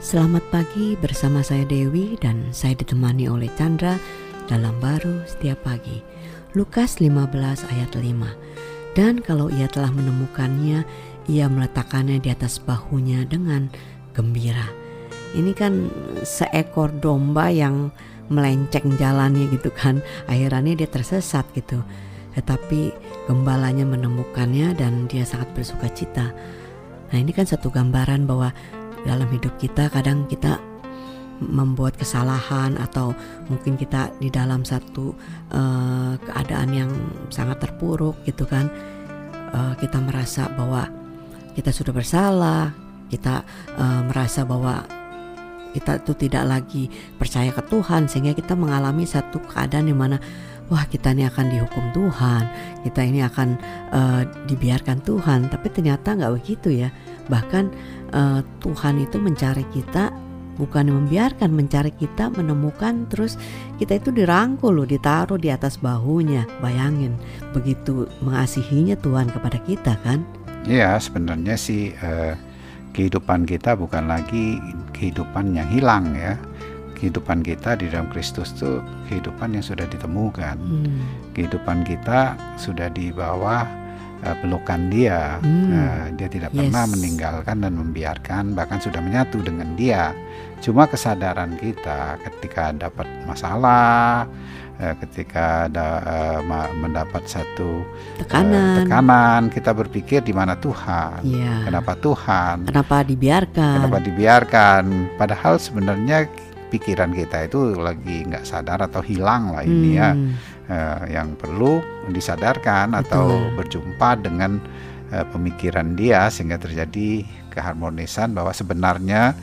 Selamat pagi bersama saya Dewi dan saya ditemani oleh Chandra dalam baru setiap pagi. Lukas 15 ayat 5. Dan kalau ia telah menemukannya, ia meletakkannya di atas bahunya dengan gembira. Ini kan seekor domba yang melenceng jalannya gitu kan. Akhirnya dia tersesat gitu. Tetapi gembalanya menemukannya dan dia sangat bersuka cita. Nah ini kan satu gambaran bahwa dalam hidup kita kadang kita membuat kesalahan atau mungkin kita di dalam satu uh, keadaan yang sangat terpuruk gitu kan uh, kita merasa bahwa kita sudah bersalah kita uh, merasa bahwa kita itu tidak lagi percaya ke Tuhan sehingga kita mengalami satu keadaan di mana wah kita ini akan dihukum Tuhan kita ini akan uh, dibiarkan Tuhan. Tapi ternyata nggak begitu ya bahkan uh, Tuhan itu mencari kita bukan membiarkan mencari kita menemukan terus kita itu dirangkul loh ditaruh di atas bahunya. Bayangin begitu mengasihinya Tuhan kepada kita kan? Iya sebenarnya sih eh, kehidupan kita bukan lagi kehidupan yang hilang ya. Kehidupan kita di dalam Kristus itu kehidupan yang sudah ditemukan. Hmm. kehidupan kita sudah di bawah uh, pelukan dia. Hmm. Uh, dia tidak yes. pernah meninggalkan dan membiarkan, bahkan sudah menyatu dengan dia. Cuma kesadaran kita ketika dapat masalah, uh, ketika ada uh, mendapat satu tekanan, uh, tekanan, kita berpikir di mana Tuhan, yeah. kenapa Tuhan, kenapa dibiarkan, kenapa dibiarkan. Padahal sebenarnya pikiran kita itu lagi nggak sadar atau hilang lah ini ya. hmm. ya uh, yang perlu disadarkan Betul. atau berjumpa dengan uh, pemikiran dia sehingga terjadi keharmonisan bahwa sebenarnya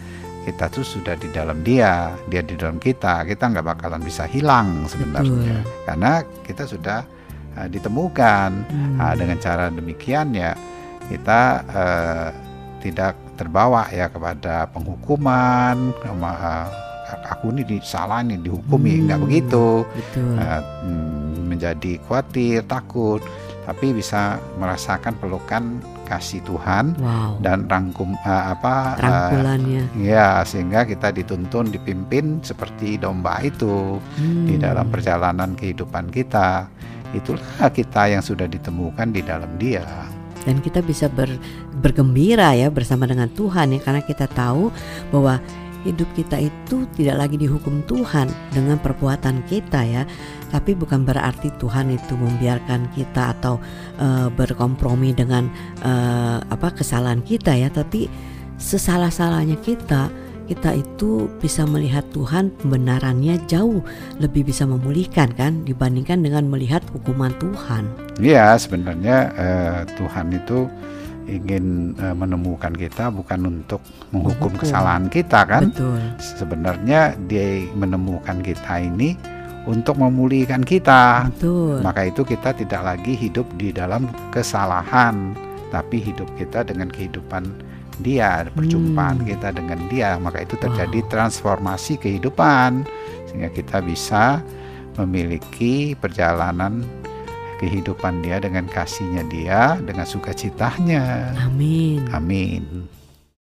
kita tuh sudah di dalam dia, dia di dalam kita, kita nggak bakalan bisa hilang sebenarnya Betul. karena kita sudah uh, ditemukan hmm. uh, dengan cara demikian ya kita uh, tidak terbawa ya kepada penghukuman uh, aku ini salah nih dihukumi hmm, nggak begitu betul. Uh, menjadi khawatir takut tapi bisa merasakan pelukan kasih Tuhan wow. dan rangkum uh, apa rangkulannya uh, ya sehingga kita dituntun dipimpin seperti domba itu hmm. di dalam perjalanan kehidupan kita itulah kita yang sudah ditemukan di dalam Dia dan kita bisa ber, bergembira ya bersama dengan Tuhan ya karena kita tahu bahwa hidup kita itu tidak lagi dihukum Tuhan dengan perbuatan kita ya tapi bukan berarti Tuhan itu membiarkan kita atau uh, berkompromi dengan uh, apa kesalahan kita ya tapi sesalah-salahnya kita kita itu bisa melihat Tuhan pembenarannya jauh lebih bisa memulihkan kan dibandingkan dengan melihat hukuman Tuhan. Iya sebenarnya uh, Tuhan itu ingin uh, menemukan kita bukan untuk menghukum Hukum. kesalahan kita kan. Betul. Sebenarnya dia menemukan kita ini untuk memulihkan kita. Betul. Maka itu kita tidak lagi hidup di dalam kesalahan, tapi hidup kita dengan kehidupan Dia, perjumpaan hmm. kita dengan Dia. Maka itu terjadi wow. transformasi kehidupan sehingga kita bisa memiliki perjalanan kehidupan dia dengan kasihnya dia dengan sukacitanya. Amin. Amin.